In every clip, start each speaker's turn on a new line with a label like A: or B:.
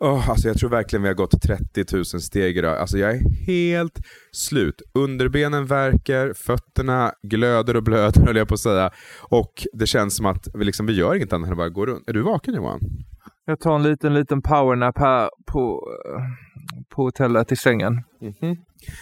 A: Oh, alltså jag tror verkligen vi har gått 30 000 steg idag. Alltså jag är helt slut. Underbenen värker, fötterna glöder och blöder höll jag på att säga. Och det känns som att vi, liksom, vi gör inget annat än att bara gå runt. Är du vaken Johan?
B: Jag tar en liten, liten powernap här på, på hotellet i sängen.
A: Mm -hmm.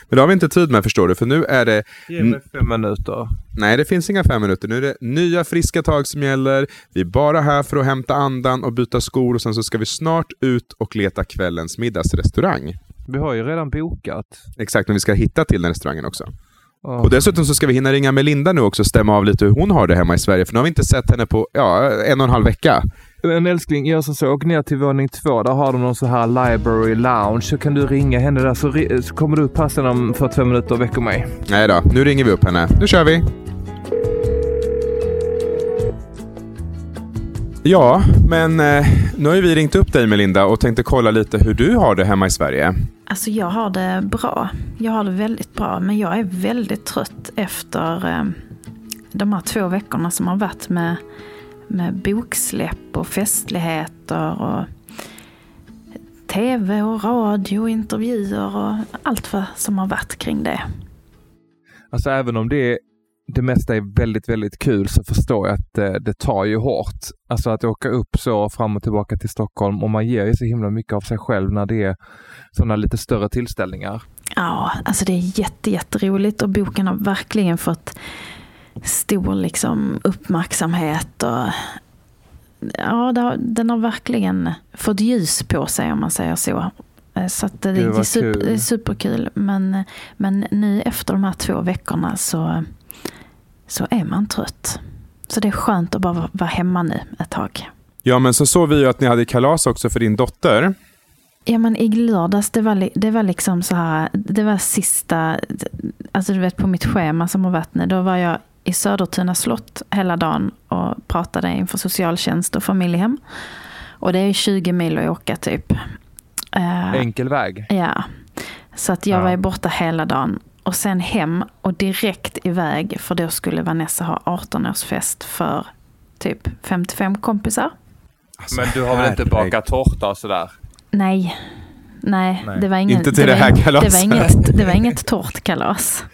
A: Men det har vi inte tid med förstår du, för nu är det...
B: Ge mig fem minuter.
A: Nej, det finns inga fem minuter. Nu är det nya friska tag som gäller. Vi är bara här för att hämta andan och byta skor och sen så ska vi snart ut och leta kvällens middagsrestaurang.
B: Vi har ju redan bokat.
A: Exakt, men vi ska hitta till den restaurangen också. Oh. Och dessutom så ska vi hinna ringa Melinda nu också och stämma av lite hur hon har det hemma i Sverige, för nu har vi inte sett henne på ja, en och en halv vecka.
B: Men älskling, gör som så. Åk ner till våning två. Där har de någon så här library lounge. Så kan du ringa henne där så, så kommer du upp passen om 45 minuter och väcker mig.
A: Nej då, nu ringer vi upp henne. Nu kör vi! Ja, men eh, nu har vi ringt upp dig Melinda och tänkte kolla lite hur du har det hemma i Sverige.
C: Alltså jag har det bra. Jag har det väldigt bra, men jag är väldigt trött efter eh, de här två veckorna som har varit med med boksläpp och festligheter och tv och radio och intervjuer och allt vad som har varit kring det.
B: Alltså även om det, det mesta är väldigt, väldigt kul så förstår jag att det, det tar ju hårt. Alltså att åka upp så fram och tillbaka till Stockholm och man ger ju så himla mycket av sig själv när det är sådana lite större tillställningar.
C: Ja, alltså det är jätte, jätteroligt och boken har verkligen fått stor liksom uppmärksamhet. Och, ja, den har verkligen fått ljus på sig om man säger så. Eh, så det, det, är super, det är superkul. Men, men nu efter de här två veckorna så, så är man trött. Så det är skönt att bara vara hemma nu ett tag.
A: Ja, men så såg vi ju att ni hade kalas också för din dotter.
C: Ja, men i lördags, det var, det var liksom så här, det var sista, alltså du vet på mitt schema som har varit nu, då var jag i Södertuna slott hela dagen och pratade inför socialtjänst och familjehem. Och det är 20 mil att åka typ.
B: Uh, Enkel väg?
C: Ja. Så att jag ja. var borta hela dagen. Och sen hem och direkt iväg för då skulle Vanessa ha 18-årsfest för typ 55 kompisar.
B: Alltså, Men du har väl inte bakat tårta och sådär?
C: Nej. Nej, Nej. det var
A: inget, Inte till det, det här kalaset.
C: Det var inget, det var inget tårtkalas.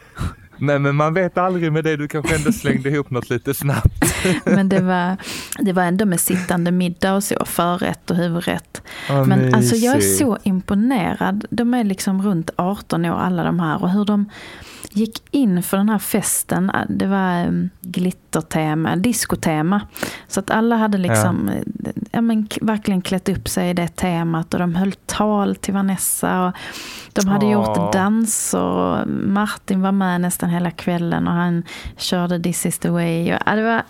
B: Nej men man vet aldrig med det, du kanske ändå slängde ihop något lite snabbt.
C: men det var, det var ändå med sittande middag och så, förrätt och huvudrätt. Oh, men alltså jag är så imponerad. De är liksom runt 18 år alla de här och hur de gick in för den här festen. Det var um, glittertema, diskotema. Så att alla hade liksom ja. ja. men, verkligen klätt upp sig i det temat och de höll tal till Vanessa. Och de hade oh. gjort danser. Martin var med nästan hela kvällen och han körde This is the way. Och, ja, det var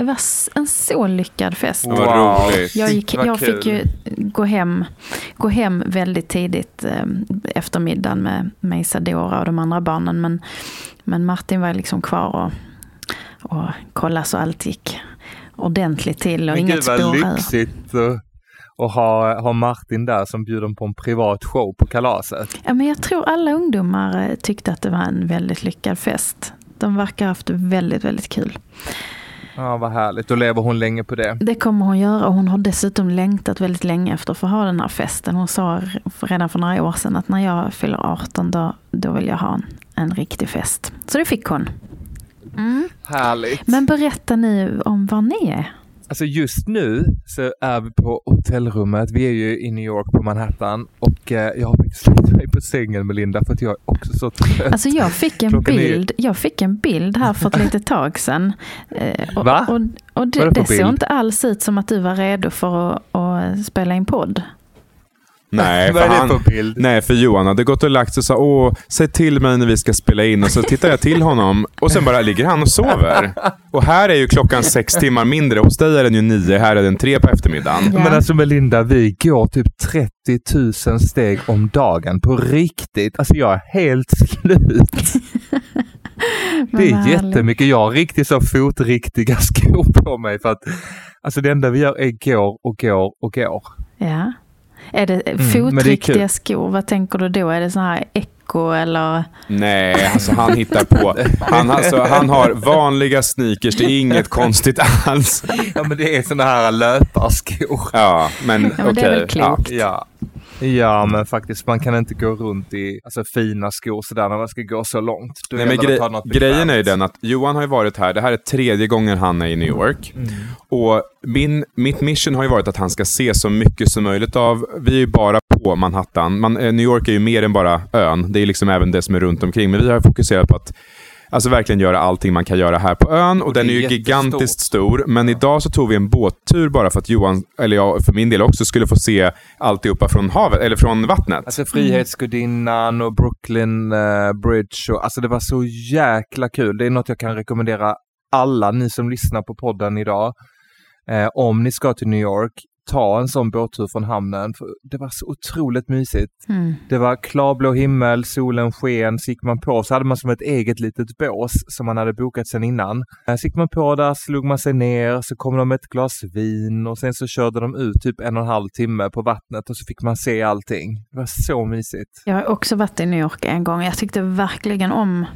C: det var en så lyckad fest.
A: Wow. Roligt.
C: Jag, gick, jag fick ju gå hem, gå hem väldigt tidigt eh, efter middagen med, med Isadora och de andra barnen. Men, men Martin var liksom kvar och, och kollade så allt gick ordentligt till och men inget spår
B: Gud vad lyxigt att ha, ha Martin där som bjuder på en privat show på kalaset.
C: Ja, men jag tror alla ungdomar eh, tyckte att det var en väldigt lyckad fest. De verkar ha haft väldigt, väldigt kul.
B: Ja, vad härligt. Då lever hon länge på det.
C: Det kommer hon göra och hon har dessutom längtat väldigt länge efter att få ha den här festen. Hon sa redan för några år sedan att när jag fyller 18 då, då vill jag ha en, en riktig fest. Så det fick hon.
B: Mm. Härligt.
C: Men berätta nu om var ni är.
B: Alltså just nu så är vi på hotellrummet. Vi är ju i New York på Manhattan och eh, jag har faktiskt lagt mig på sängen med Linda för att jag är också så trött.
C: Alltså jag fick en, bild, jag fick en bild här för ett litet tag sedan.
B: Eh, och, Va?
C: Och, och det, det såg inte alls ut som att du var redo för att, att spela in podd.
A: Nej, för, han, nej, för Johan hade gått och lagt sig och sa åh, säg till mig när vi ska spela in. Och så tittar jag till honom och sen bara ligger han och sover. Och här är ju klockan sex timmar mindre. Hos dig är den ju nio, här är den tre på eftermiddagen.
B: Ja. Men alltså Melinda, vi går typ 30 000 steg om dagen på riktigt. Alltså jag är helt slut. Det är jättemycket. Jag har riktigt så fotriktiga skor på mig för att alltså det enda vi gör är går och går och går.
C: Ja. Är det mm, fotriktiga skor? Vad tänker du då? Är det så här Echo eller?
A: Nej, alltså han hittar på. Han, alltså, han har vanliga sneakers, det är inget konstigt alls.
B: Ja, men det är sådana här löparskor.
A: Ja, men okej. Okay.
C: Det är väl klokt.
B: Ja. Ja, men faktiskt man kan inte gå runt i alltså, fina skor sådär när man ska gå så långt.
A: Nej, men gre grejen är ju den att Johan har ju varit här, det här är tredje gången han är i New York. Mm. Och min, mitt mission har ju varit att han ska se så mycket som möjligt av, vi är ju bara på Manhattan. Man, eh, New York är ju mer än bara ön, det är liksom även det som är runt omkring. Men vi har fokuserat på att Alltså verkligen göra allting man kan göra här på ön. Och, och den är, är ju gigantiskt stor. Men idag så tog vi en båttur bara för att Johan, eller jag för min del också, skulle få se alltihopa från havet, eller från vattnet.
B: Alltså Frihetsgudinnan och Brooklyn uh, Bridge. Och, alltså det var så jäkla kul. Det är något jag kan rekommendera alla ni som lyssnar på podden idag. Eh, om ni ska till New York, ta en sån båttur från hamnen. det var så otroligt mysigt. Mm. Det var klarblå himmel, solen sken, så gick man på så hade man som ett eget litet bås som man hade bokat sen innan. Eh, så gick man på där, slog man sig ner, så kom de med ett glas vin och sen så körde de ut typ en och en halv timme på vattnet och så fick man se allting. Det var så mysigt.
C: Jag har också varit i New York en gång. Jag tyckte verkligen om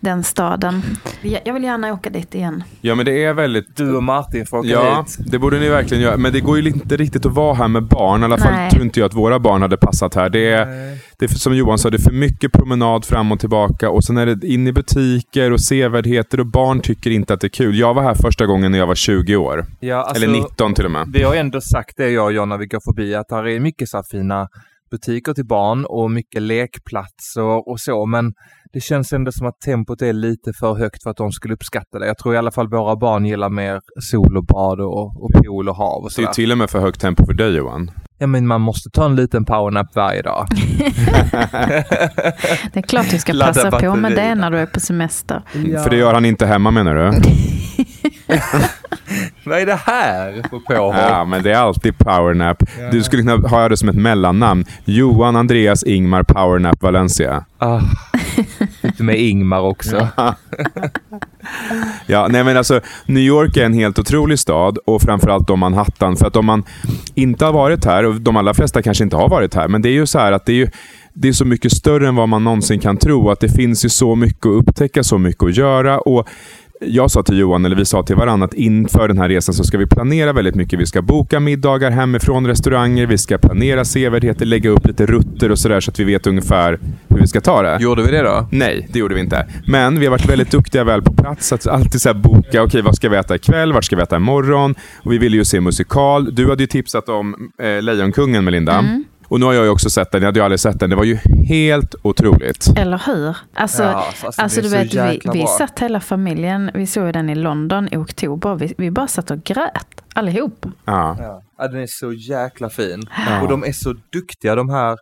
C: den staden. Jag vill gärna åka dit igen.
A: Ja men det är väldigt...
B: Du och Martin får åka
A: ja, hit. Ja, det borde ni verkligen göra. Men det går ju inte riktigt att vara här med barn. I alla fall Nej. tror inte jag att våra barn hade passat här. Det är, det är som Johan sa, det är för mycket promenad fram och tillbaka och sen är det in i butiker och sevärdheter och barn tycker inte att det är kul. Jag var här första gången när jag var 20 år. Ja, alltså, Eller 19 till och med.
B: Vi har ändå sagt det jag och John när vi går förbi, att här är mycket så fina butiker till barn och mycket lekplatser och så, men det känns ändå som att tempot är lite för högt för att de skulle uppskatta det. Jag tror i alla fall våra barn gillar mer sol och bad och, och pool och hav och
A: sådär. Det är till och med för högt tempo för dig Johan.
B: Ja men man måste ta en liten powernap varje dag.
C: det är klart du ska passa på med det när du är på semester.
A: Ja. För det gör han inte hemma menar du?
B: Vad är det här för påhopp?
A: Ja, men det är alltid powernap. Ja. Du skulle kunna ha det som ett mellannamn. Johan Andreas Ingmar Powernap Valencia. Ah,
B: lite med Ingmar också.
A: ja, nej men alltså New York är en helt otrolig stad och framförallt om Manhattan. För att om man inte har varit här, och de allra flesta kanske inte har varit här, men det är ju så här att det är ju det är så mycket större än vad man någonsin kan tro. Att det finns ju så mycket att upptäcka, så mycket att göra. Och jag sa till Johan, eller vi sa till varandra, att inför den här resan så ska vi planera väldigt mycket. Vi ska boka middagar hemifrån restauranger, vi ska planera sevärdheter, lägga upp lite rutter och sådär så att vi vet ungefär hur vi ska ta det.
B: Gjorde vi det då?
A: Nej, det gjorde vi inte. Men vi har varit väldigt duktiga väl på plats att alltid så boka, okej okay, vad ska vi äta ikväll, vart ska vi äta imorgon? Och vi ville ju se musikal. Du hade ju tipsat om eh, Lejonkungen Melinda. Mm. Och nu har jag ju också sett den, jag hade ju aldrig sett den. Det var ju helt otroligt.
C: Eller hur? Alltså, ja, alltså, alltså du vet, vi, vi satt hela familjen, vi såg den i London i oktober. Vi, vi bara satt och grät, allihop.
B: Ja. ja. den är så jäkla fin. Ja. Och de är så duktiga de här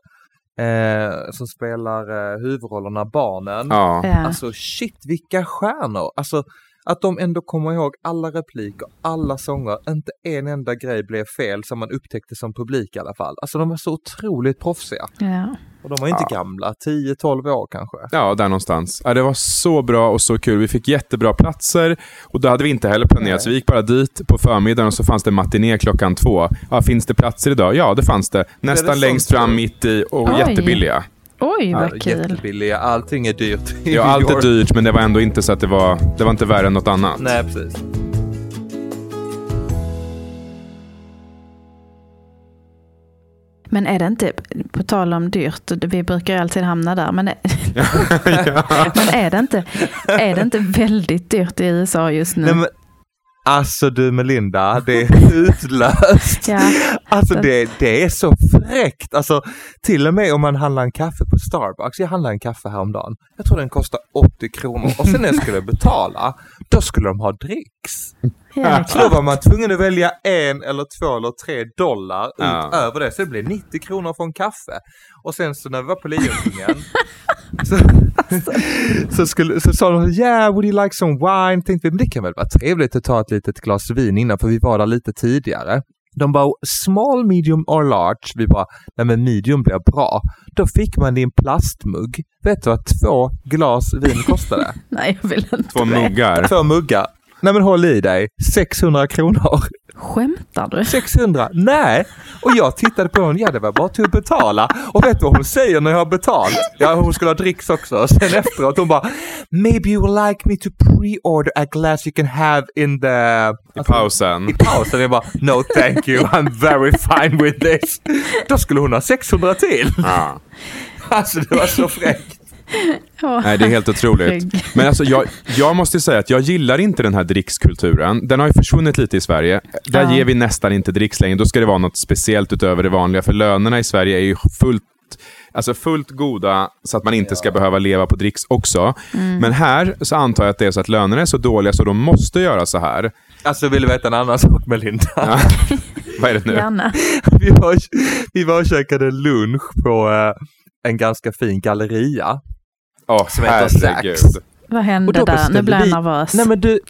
B: eh, som spelar eh, huvudrollerna, barnen. Ja. Alltså shit vilka stjärnor! Alltså att de ändå kommer ihåg alla repliker, alla sånger, inte en enda grej blev fel som man upptäckte som publik i alla fall. Alltså de var så otroligt proffsiga. Ja. Och de var inte ja. gamla, 10-12 år kanske.
A: Ja, där någonstans. Ja, det var så bra och så kul. Vi fick jättebra platser och då hade vi inte heller planerat. Nej. Så vi gick bara dit på förmiddagen och så fanns det matiné klockan två. Ja, finns det platser idag? Ja, det fanns det. Nästan det längst fram, mitt i och Oj. jättebilliga.
C: Oj, vad ja, kul.
B: Jättebilliga. Allting är dyrt.
A: Ja, allt är dyrt, men det var ändå inte så att det var, det var inte värre än något annat.
B: Nej, precis.
C: Men är det inte, på tal om dyrt, vi brukar alltid hamna där, men, ja. men är, det inte, är det inte väldigt dyrt i USA just nu? Nej, men,
B: Alltså du Melinda, det är utlöst. ja, alltså det, det är så fräckt. Alltså till och med om man handlar en kaffe på Starbucks. Jag handlade en kaffe häromdagen. Jag tror den kostar 80 kronor och sen när jag skulle betala, då skulle de ha dricks. Ja, då var man tvungen att välja en eller två eller tre dollar ja. utöver det. Så det blev 90 kronor för en kaffe. Och sen så när vi var på Lejonkungen så, så, skulle, så sa de yeah, would you like some wine? Tänkte vi, men det kan väl vara trevligt att ta ett litet glas vin innan för vi var där lite tidigare. De bara small, medium or large. Vi bara, nej men medium blir bra. Då fick man din plastmugg. Vet du vad två glas vin kostade?
C: nej, jag vill inte
A: Två muggar.
B: Två muggar. Nej men håll i dig, 600 kronor.
C: Skämtar du?
B: 600? Nej! Och jag tittade på henne, ja det var bara till att betala. Och vet du vad hon säger när jag har betalt? Ja, hon skulle ha dricks också. Sen efteråt hon bara, maybe you would like me to pre-order a glass you can have in the...
A: I alltså, pausen.
B: I pausen. Jag bara, no thank you, I'm very fine with this. Då skulle hon ha 600 till. Ja. Alltså det var så fräckt.
A: Nej, det är helt otroligt. Men alltså, jag, jag måste säga att jag gillar inte den här drickskulturen. Den har ju försvunnit lite i Sverige. Där ja. ger vi nästan inte dricks längre. Då ska det vara något speciellt utöver det vanliga. För lönerna i Sverige är ju fullt Alltså fullt goda så att man inte ska behöva leva på dricks också. Mm. Men här så antar jag att det är så att lönerna är så dåliga så de måste göra så här.
B: Alltså vill du veta en annan sak Melinda? Ja.
A: Vad är det nu?
C: Gärna.
B: Vi var, vi var och käkade lunch på uh, en ganska fin galleria.
A: Oh, som heter Sax.
C: Vad hände där? Nu blir jag nervös.
B: Nej men du,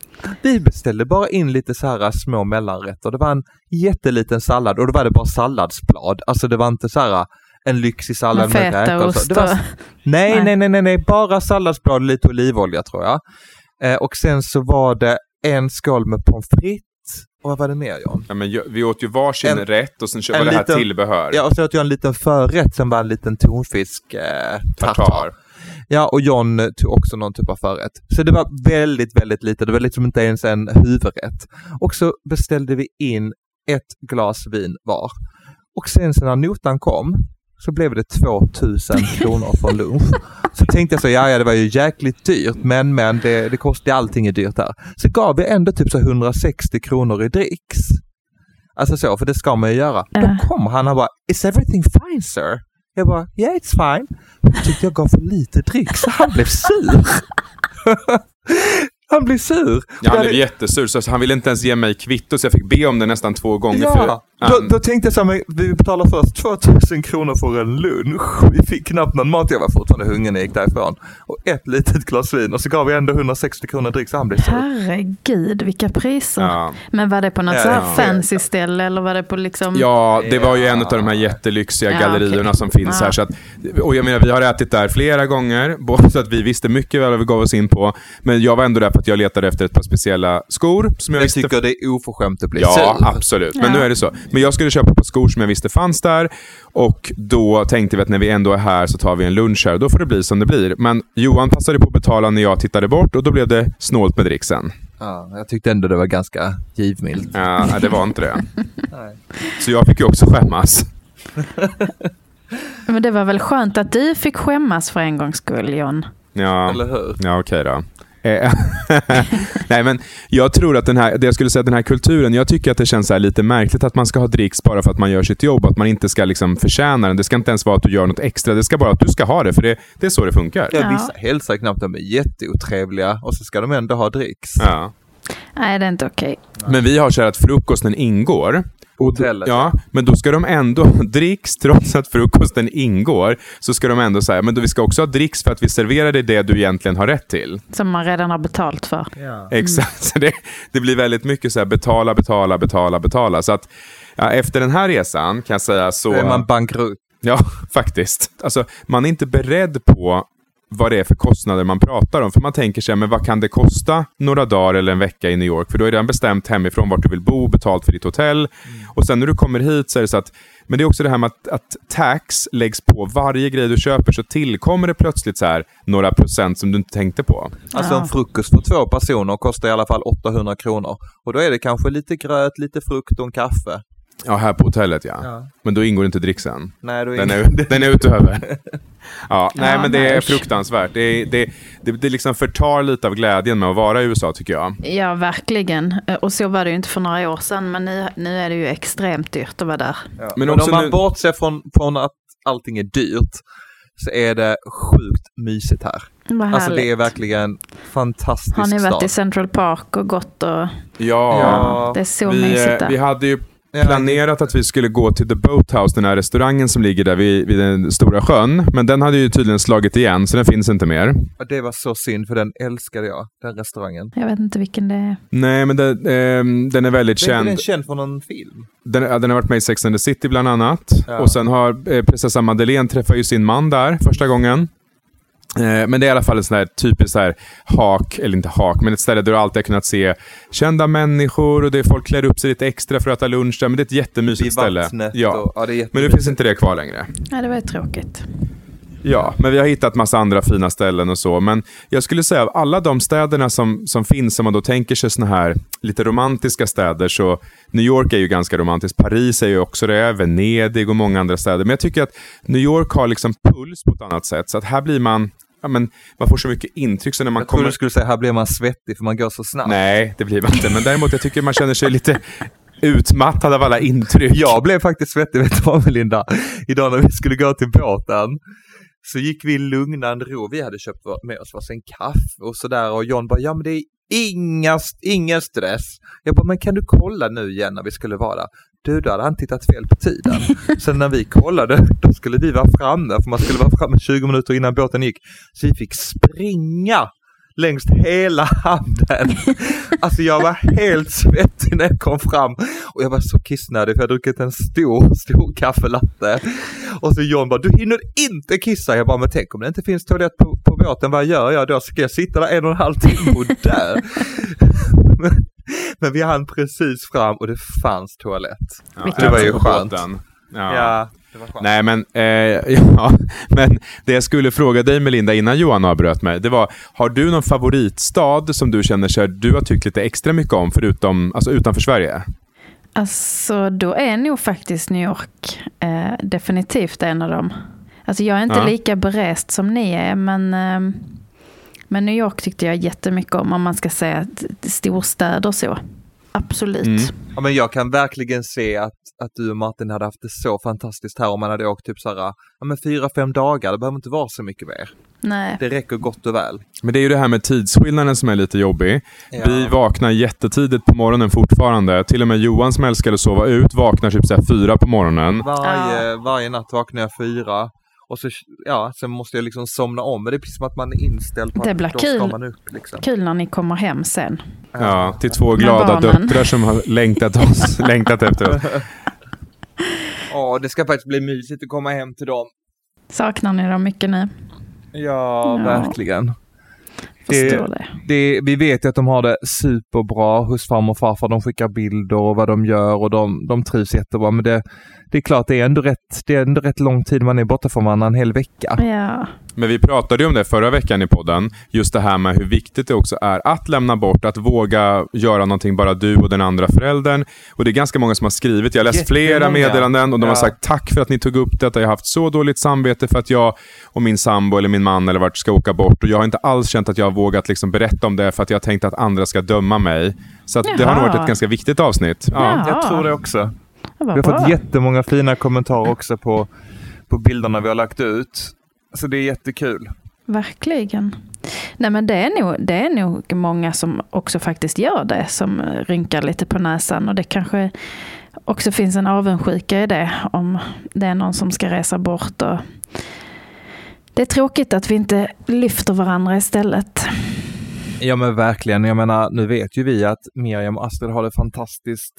B: vi beställde bara in lite så här små mellanrätter. Det var en jätteliten sallad och då var det bara salladsblad. Alltså det var inte så här en lyxig sallad
C: med, med räkor. Ost
B: var, nej, nej, nej, nej, nej, bara salladsblad och lite olivolja tror jag. Eh, och sen så var det en skål med pommes frites. Och vad var det mer John?
A: Ja, men vi åt ju varsin en, rätt och sen var det här liten, tillbehör.
B: Ja, och så åt jag en liten förrätt som var en liten tonfisk eh, tartar. Ja, och John tog också någon typ av förrätt. Så det var väldigt, väldigt lite. Det var liksom inte ens en huvudrätt. Och så beställde vi in ett glas vin var. Och sen så när notan kom så blev det 2000 kronor för lunch. Så tänkte jag så, ja, ja det var ju jäkligt dyrt, men men det, det kostar, allting är dyrt här. Så gav vi ändå typ så 160 kronor i dricks. Alltså så, för det ska man ju göra. Uh. Då kom han och bara, is everything fine sir? Jag bara, yeah it's fine. Jag tyckte jag gav för lite dryck så han blev sur. Han blir sur.
A: Ja, han blev jättesur, så han ville inte ens ge mig kvitto, så jag fick be om det nästan två gånger.
B: Ja, för, då, då, tänkte jag så här, vi betalar först 2000 kronor för en lunch. Vi fick knappt någon mat, jag var fortfarande hungrig när jag gick därifrån. Ett litet glas vin och så gav vi ändå 160 kronor dryck, så han blev sur.
C: Herregud, vilka priser. Ja. Men var det på något ja, så här ja. fancy ställe eller var det på liksom?
A: Ja, det var ju en av de här jättelyxiga gallerierna okay. som finns här. Så att, och jag menar, vi har ätit där flera gånger, både så att vi visste mycket väl vad vi gav oss in på, men jag var ändå där för att jag letade efter ett par speciella skor. Som jag,
B: jag visste... tycker det är oförskämt att bli
A: Ja, sur. absolut. Men ja. nu är det så. Men jag skulle köpa ett par skor som jag visste fanns där. Och då tänkte vi att när vi ändå är här så tar vi en lunch här. Då får det bli som det blir. Men Johan passade på att betala när jag tittade bort och då blev det snålt med dricksen.
B: Ja, jag tyckte ändå det var ganska givmilt.
A: Ja, det var inte det. så jag fick ju också skämmas.
C: Men det var väl skönt att du fick skämmas för en gångs skull, John?
A: Ja, Eller hur? Ja, okej okay då. Eh, Nej, men jag tror att den här, det jag skulle säga, den här kulturen, jag tycker att det känns lite märkligt att man ska ha dricks bara för att man gör sitt jobb, att man inte ska liksom förtjäna den. Det ska inte ens vara att du gör något extra, det ska bara att du ska ha det, för det, det är så det funkar.
B: Ja, vissa hälsar knappt, de är jätteotrevliga och så ska de ändå ha dricks.
A: Ja.
C: Nej, det är inte okej.
A: Okay. Men vi har så här att frukosten ingår
B: Hotellet.
A: Ja, men då ska de ändå dricks, trots att frukosten ingår, så ska de ändå säga, men då vi ska också ha dricks för att vi serverar dig det du egentligen har rätt till.
C: Som man redan har betalt för.
A: Ja. Exakt, så det, det blir väldigt mycket så här betala, betala, betala, betala. Så att ja, efter den här resan kan jag säga så... Då
B: är man bankrutt.
A: Ja, faktiskt. Alltså, man är inte beredd på vad det är för kostnader man pratar om. För man tänker sig, men vad kan det kosta några dagar eller en vecka i New York? För då är det redan bestämt hemifrån vart du vill bo, betalt för ditt hotell. Mm. Och sen när du kommer hit så är det så att men det är också det här med att, att, tax läggs på varje grej du köper så tillkommer det plötsligt så här några procent som du inte tänkte på.
B: Alltså en frukost för två personer kostar i alla fall 800 kronor. Och då är det kanske lite gröt, lite frukt och en kaffe.
A: Ja, här på hotellet ja. ja. Men då ingår inte dricksen.
B: Nej, då
A: den, är, den är utöver. ja, nej, men det är fruktansvärt. Det, det, det, det liksom förtar lite av glädjen med att vara i USA tycker jag.
C: Ja, verkligen. Och så var det ju inte för några år sedan, men nu, nu är det ju extremt dyrt att vara där.
B: Ja. Men, men om man nu... bortser från, från att allting är dyrt, så är det sjukt mysigt här.
C: Vad
B: alltså det är verkligen fantastiskt
C: Har ni varit stad. i Central Park och gått och... Ja,
A: ja
C: det är så vi, mysigt där.
A: Vi hade ju planerat att vi skulle gå till The Boathouse, den här restaurangen som ligger där vid, vid den stora sjön. Men den hade ju tydligen slagit igen, så den finns inte mer.
B: Det var så synd, för den älskade jag, den restaurangen.
C: Jag vet inte vilken det är.
A: Nej, men det, eh, den är väldigt
B: den,
A: känd.
B: Den är känd från någon film.
A: Den, den har varit med i Sex and the City bland annat. Ja. Och sen har eh, prinsessa Madeleine träffat ju sin man där första gången. Eh, men det är i alla fall ett sånt här typiskt så här hak, eller inte hak, men ett ställe där du alltid har kunnat se kända människor och det är folk klär upp sig lite extra för att äta lunch där. Men det är ett jättemysigt ställe. Ja. Och, ja men nu finns inte det kvar längre.
C: Nej, det var ju tråkigt.
A: Ja, men vi har hittat massa andra fina ställen och så. Men jag skulle säga av alla de städerna som, som finns, om man då tänker sig såna här lite romantiska städer, så New York är ju ganska romantiskt. Paris är ju också det, Venedig och många andra städer. Men jag tycker att New York har liksom puls på ett annat sätt. Så att här blir man, ja, men man får så mycket intryck. Så när man
B: jag kommer... trodde du skulle säga här blir man svettig för man går så snabbt.
A: Nej, det blir man inte. Men däremot jag tycker man känner sig lite utmattad av alla intryck.
B: Jag blev faktiskt svettig, vet du vad Melinda? Idag när vi skulle gå till båten så gick vi i lugnan ro. Vi hade köpt med oss varsin kaffe och sådär och John bara, ja men det är inga, ingen stress. Jag bara, men kan du kolla nu igen när vi skulle vara där? Du, då hade han tittat fel på tiden. Sen när vi kollade, då skulle vi vara framme, för man skulle vara framme 20 minuter innan båten gick. Så vi fick springa längs hela handen. Alltså jag var helt svettig när jag kom fram och jag var så kissnödig för jag hade druckit en stor, stor kaffelatte. Och så John bara, du hinner inte kissa. Jag bara, men tänk om det inte finns toalett på, på båten, vad gör jag då? Ska jag sitta där en och en halv timme och dö? men, vi hann precis fram och det fanns toalett. Ja, det var ju skönt.
A: Ja. ja. Nej, men, eh, ja, men det jag skulle fråga dig Melinda innan Johan avbröt mig, det var, har du någon favoritstad som du känner sig du har tyckt lite extra mycket om, förutom, alltså utanför Sverige?
C: Alltså, då är nog faktiskt New York eh, definitivt en av dem. Alltså jag är inte ja. lika berest som ni är, men, eh, men New York tyckte jag jättemycket om, om man ska säga storstäder så. Absolut. Mm.
B: Ja, men jag kan verkligen se att, att du och Martin hade haft det så fantastiskt här om man hade åkt typ så här, ja men fyra, fem dagar, det behöver inte vara så mycket mer.
C: Nej.
B: Det räcker gott och väl.
A: Men det är ju det här med tidsskillnaden som är lite jobbig. Ja. Vi vaknar jättetidigt på morgonen fortfarande. Till och med Johan som älskar att sova ut vaknar typ så fyra på morgonen.
B: Varje, ja. varje natt vaknar jag fyra. Och så, ja, sen måste jag liksom somna om. Men det är precis som att man är inställd på
C: det
B: att
C: blir då kul, ska man upp. Liksom. Kul när ni kommer hem sen.
A: Ja, till två glada döttrar som har längtat, oss, längtat efter oss.
B: Ja, det ska faktiskt bli mysigt att komma hem till dem.
C: Saknar ni dem mycket nu?
B: Ja, ja. verkligen. Det, det. Det, vi vet ju att de har det superbra hos farmor och farfar. De skickar bilder och vad de gör och de, de trivs jättebra. Men det, det är klart, det är, ändå rätt, det är ändå rätt lång tid man är borta från varandra, en hel vecka.
C: Ja.
A: Men vi pratade ju om det förra veckan i podden, just det här med hur viktigt det också är att lämna bort, att våga göra någonting bara du och den andra föräldern. Och det är ganska många som har skrivit, jag har läst flera meddelanden och de ja. har sagt tack för att ni tog upp detta, jag har haft så dåligt samvete för att jag och min sambo eller min man eller vart ska åka bort och jag har inte alls känt att jag vågat liksom berätta om det för att jag har tänkt att andra ska döma mig. Så det har nog varit ett ganska viktigt avsnitt.
B: Ja. Jag tror det också. Vi har fått jättemånga fina kommentarer också på, på bilderna vi har lagt ut. Så det är jättekul.
C: Verkligen. Nej men det är, nog, det är nog många som också faktiskt gör det, som rynkar lite på näsan. Och det kanske också finns en avundsjuka i det, om det är någon som ska resa bort. Och det är tråkigt att vi inte lyfter varandra istället.
B: Ja men verkligen, jag menar nu vet ju vi att Miriam och Astrid har det fantastiskt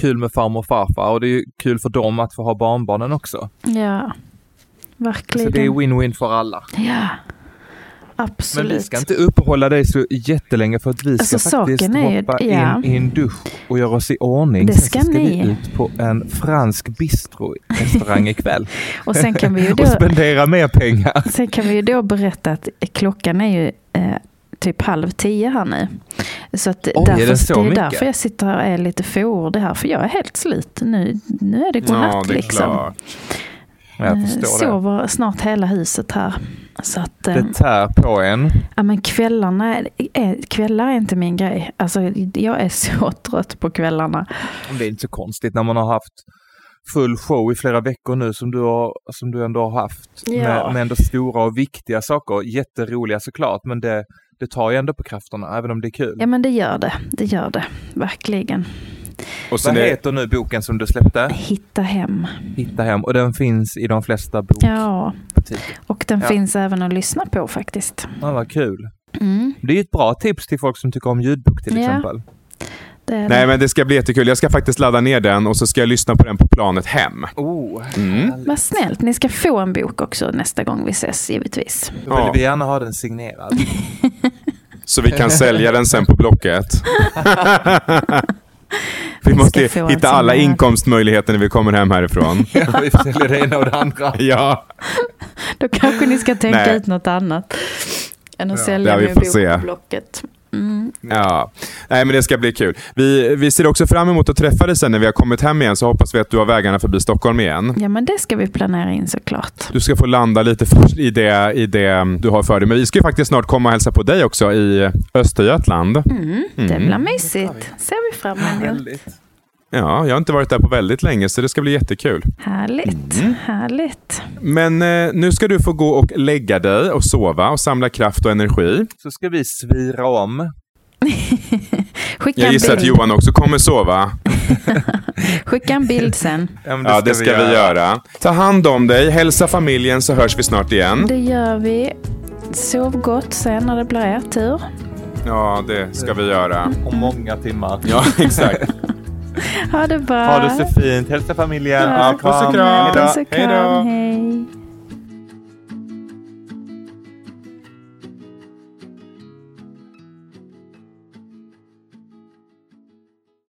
B: kul med farmor och farfar och det är ju kul för dem att få ha barnbarnen också.
C: Ja, verkligen.
B: Så det är win-win för alla.
C: Ja, absolut.
B: Men vi ska inte uppehålla dig så jättelänge för att vi ska alltså, faktiskt hoppa ju, ja. in i en dusch och göra oss i ordning.
C: Det ska, sen ska
B: ni. vi ut på en fransk bistro-restaurang ikväll.
C: och sen kan vi ju då...
B: och spendera mer pengar.
C: Sen kan vi ju då berätta att klockan är ju eh, typ halv tio här nu. Så att
B: Oj, därför, är det, så det är
C: mycket? därför jag sitter här och är lite fåordig här. För jag är helt slut. Nu, nu är det godnatt ja, det är liksom. Klart.
B: Jag eh, förstår
C: Sover det. snart hela huset här. Så att,
B: det eh, tär på en.
C: Ja men kvällarna, är, kvällar är inte min grej. Alltså jag är så trött på kvällarna.
B: Det är inte så konstigt när man har haft full show i flera veckor nu som du, har, som du ändå har haft. Ja. Med, med ändå stora och viktiga saker. Jätteroliga såklart men det, det tar ju ändå på krafterna, även om det är kul.
C: Ja men det gör det, det gör det, verkligen.
B: Och Vad det... heter nu boken som du släppte?
C: Hitta hem.
B: Hitta hem, och den finns i de flesta bokbutiker.
C: Ja, och den ja. finns även att lyssna på faktiskt.
B: Ja, vad kul.
C: Mm.
B: Det är ett bra tips till folk som tycker om ljudbok till ja. exempel.
A: Det Nej, men det ska bli jättekul. Jag ska faktiskt ladda ner den och så ska jag lyssna på den på planet hem.
B: Oh,
C: mm. Vad snällt. Ni ska få en bok också nästa gång vi ses, givetvis.
B: Då vill ja. vi gärna ha den signerad.
A: så vi kan sälja den sen på Blocket. Vi måste hitta alla inkomstmöjligheter när vi kommer hem härifrån.
B: ja, vi säljer det ena och det andra.
A: ja.
C: Då kanske ni ska tänka Nej. ut något annat än att ja. sälja ja, vi får se. på Blocket.
A: Mm. Ja, nej men det ska bli kul. Vi, vi ser också fram emot att träffa dig sen när vi har kommit hem igen så hoppas vi att du har vägarna förbi Stockholm igen.
C: Ja men det ska vi planera in såklart.
A: Du ska få landa lite först i det, i det du har för dig. Men vi ska ju faktiskt snart komma och hälsa på dig också i Östergötland.
C: Mm, det mm. blir mysigt. ser vi fram emot.
A: Ja, jag har inte varit där på väldigt länge så det ska bli jättekul.
C: Härligt, mm. härligt.
A: Men eh, nu ska du få gå och lägga dig och sova och samla kraft och energi.
B: Så ska vi svira om.
A: Skicka jag gissar att Johan också kommer sova.
C: Skicka en bild sen.
A: Ja, det ska, ja, det ska vi, göra. vi, göra. Ta hand om dig, hälsa familjen så hörs vi snart igen.
C: Det gör vi. Sov gott sen när det blir er tur.
A: Ja, det ska vi göra.
B: Om många timmar.
A: Ja, exakt.
C: Ha det bra.
B: Ha det så fint. Hälsa familjen.
A: Ja, puss och kram. Hej då.
C: Hej.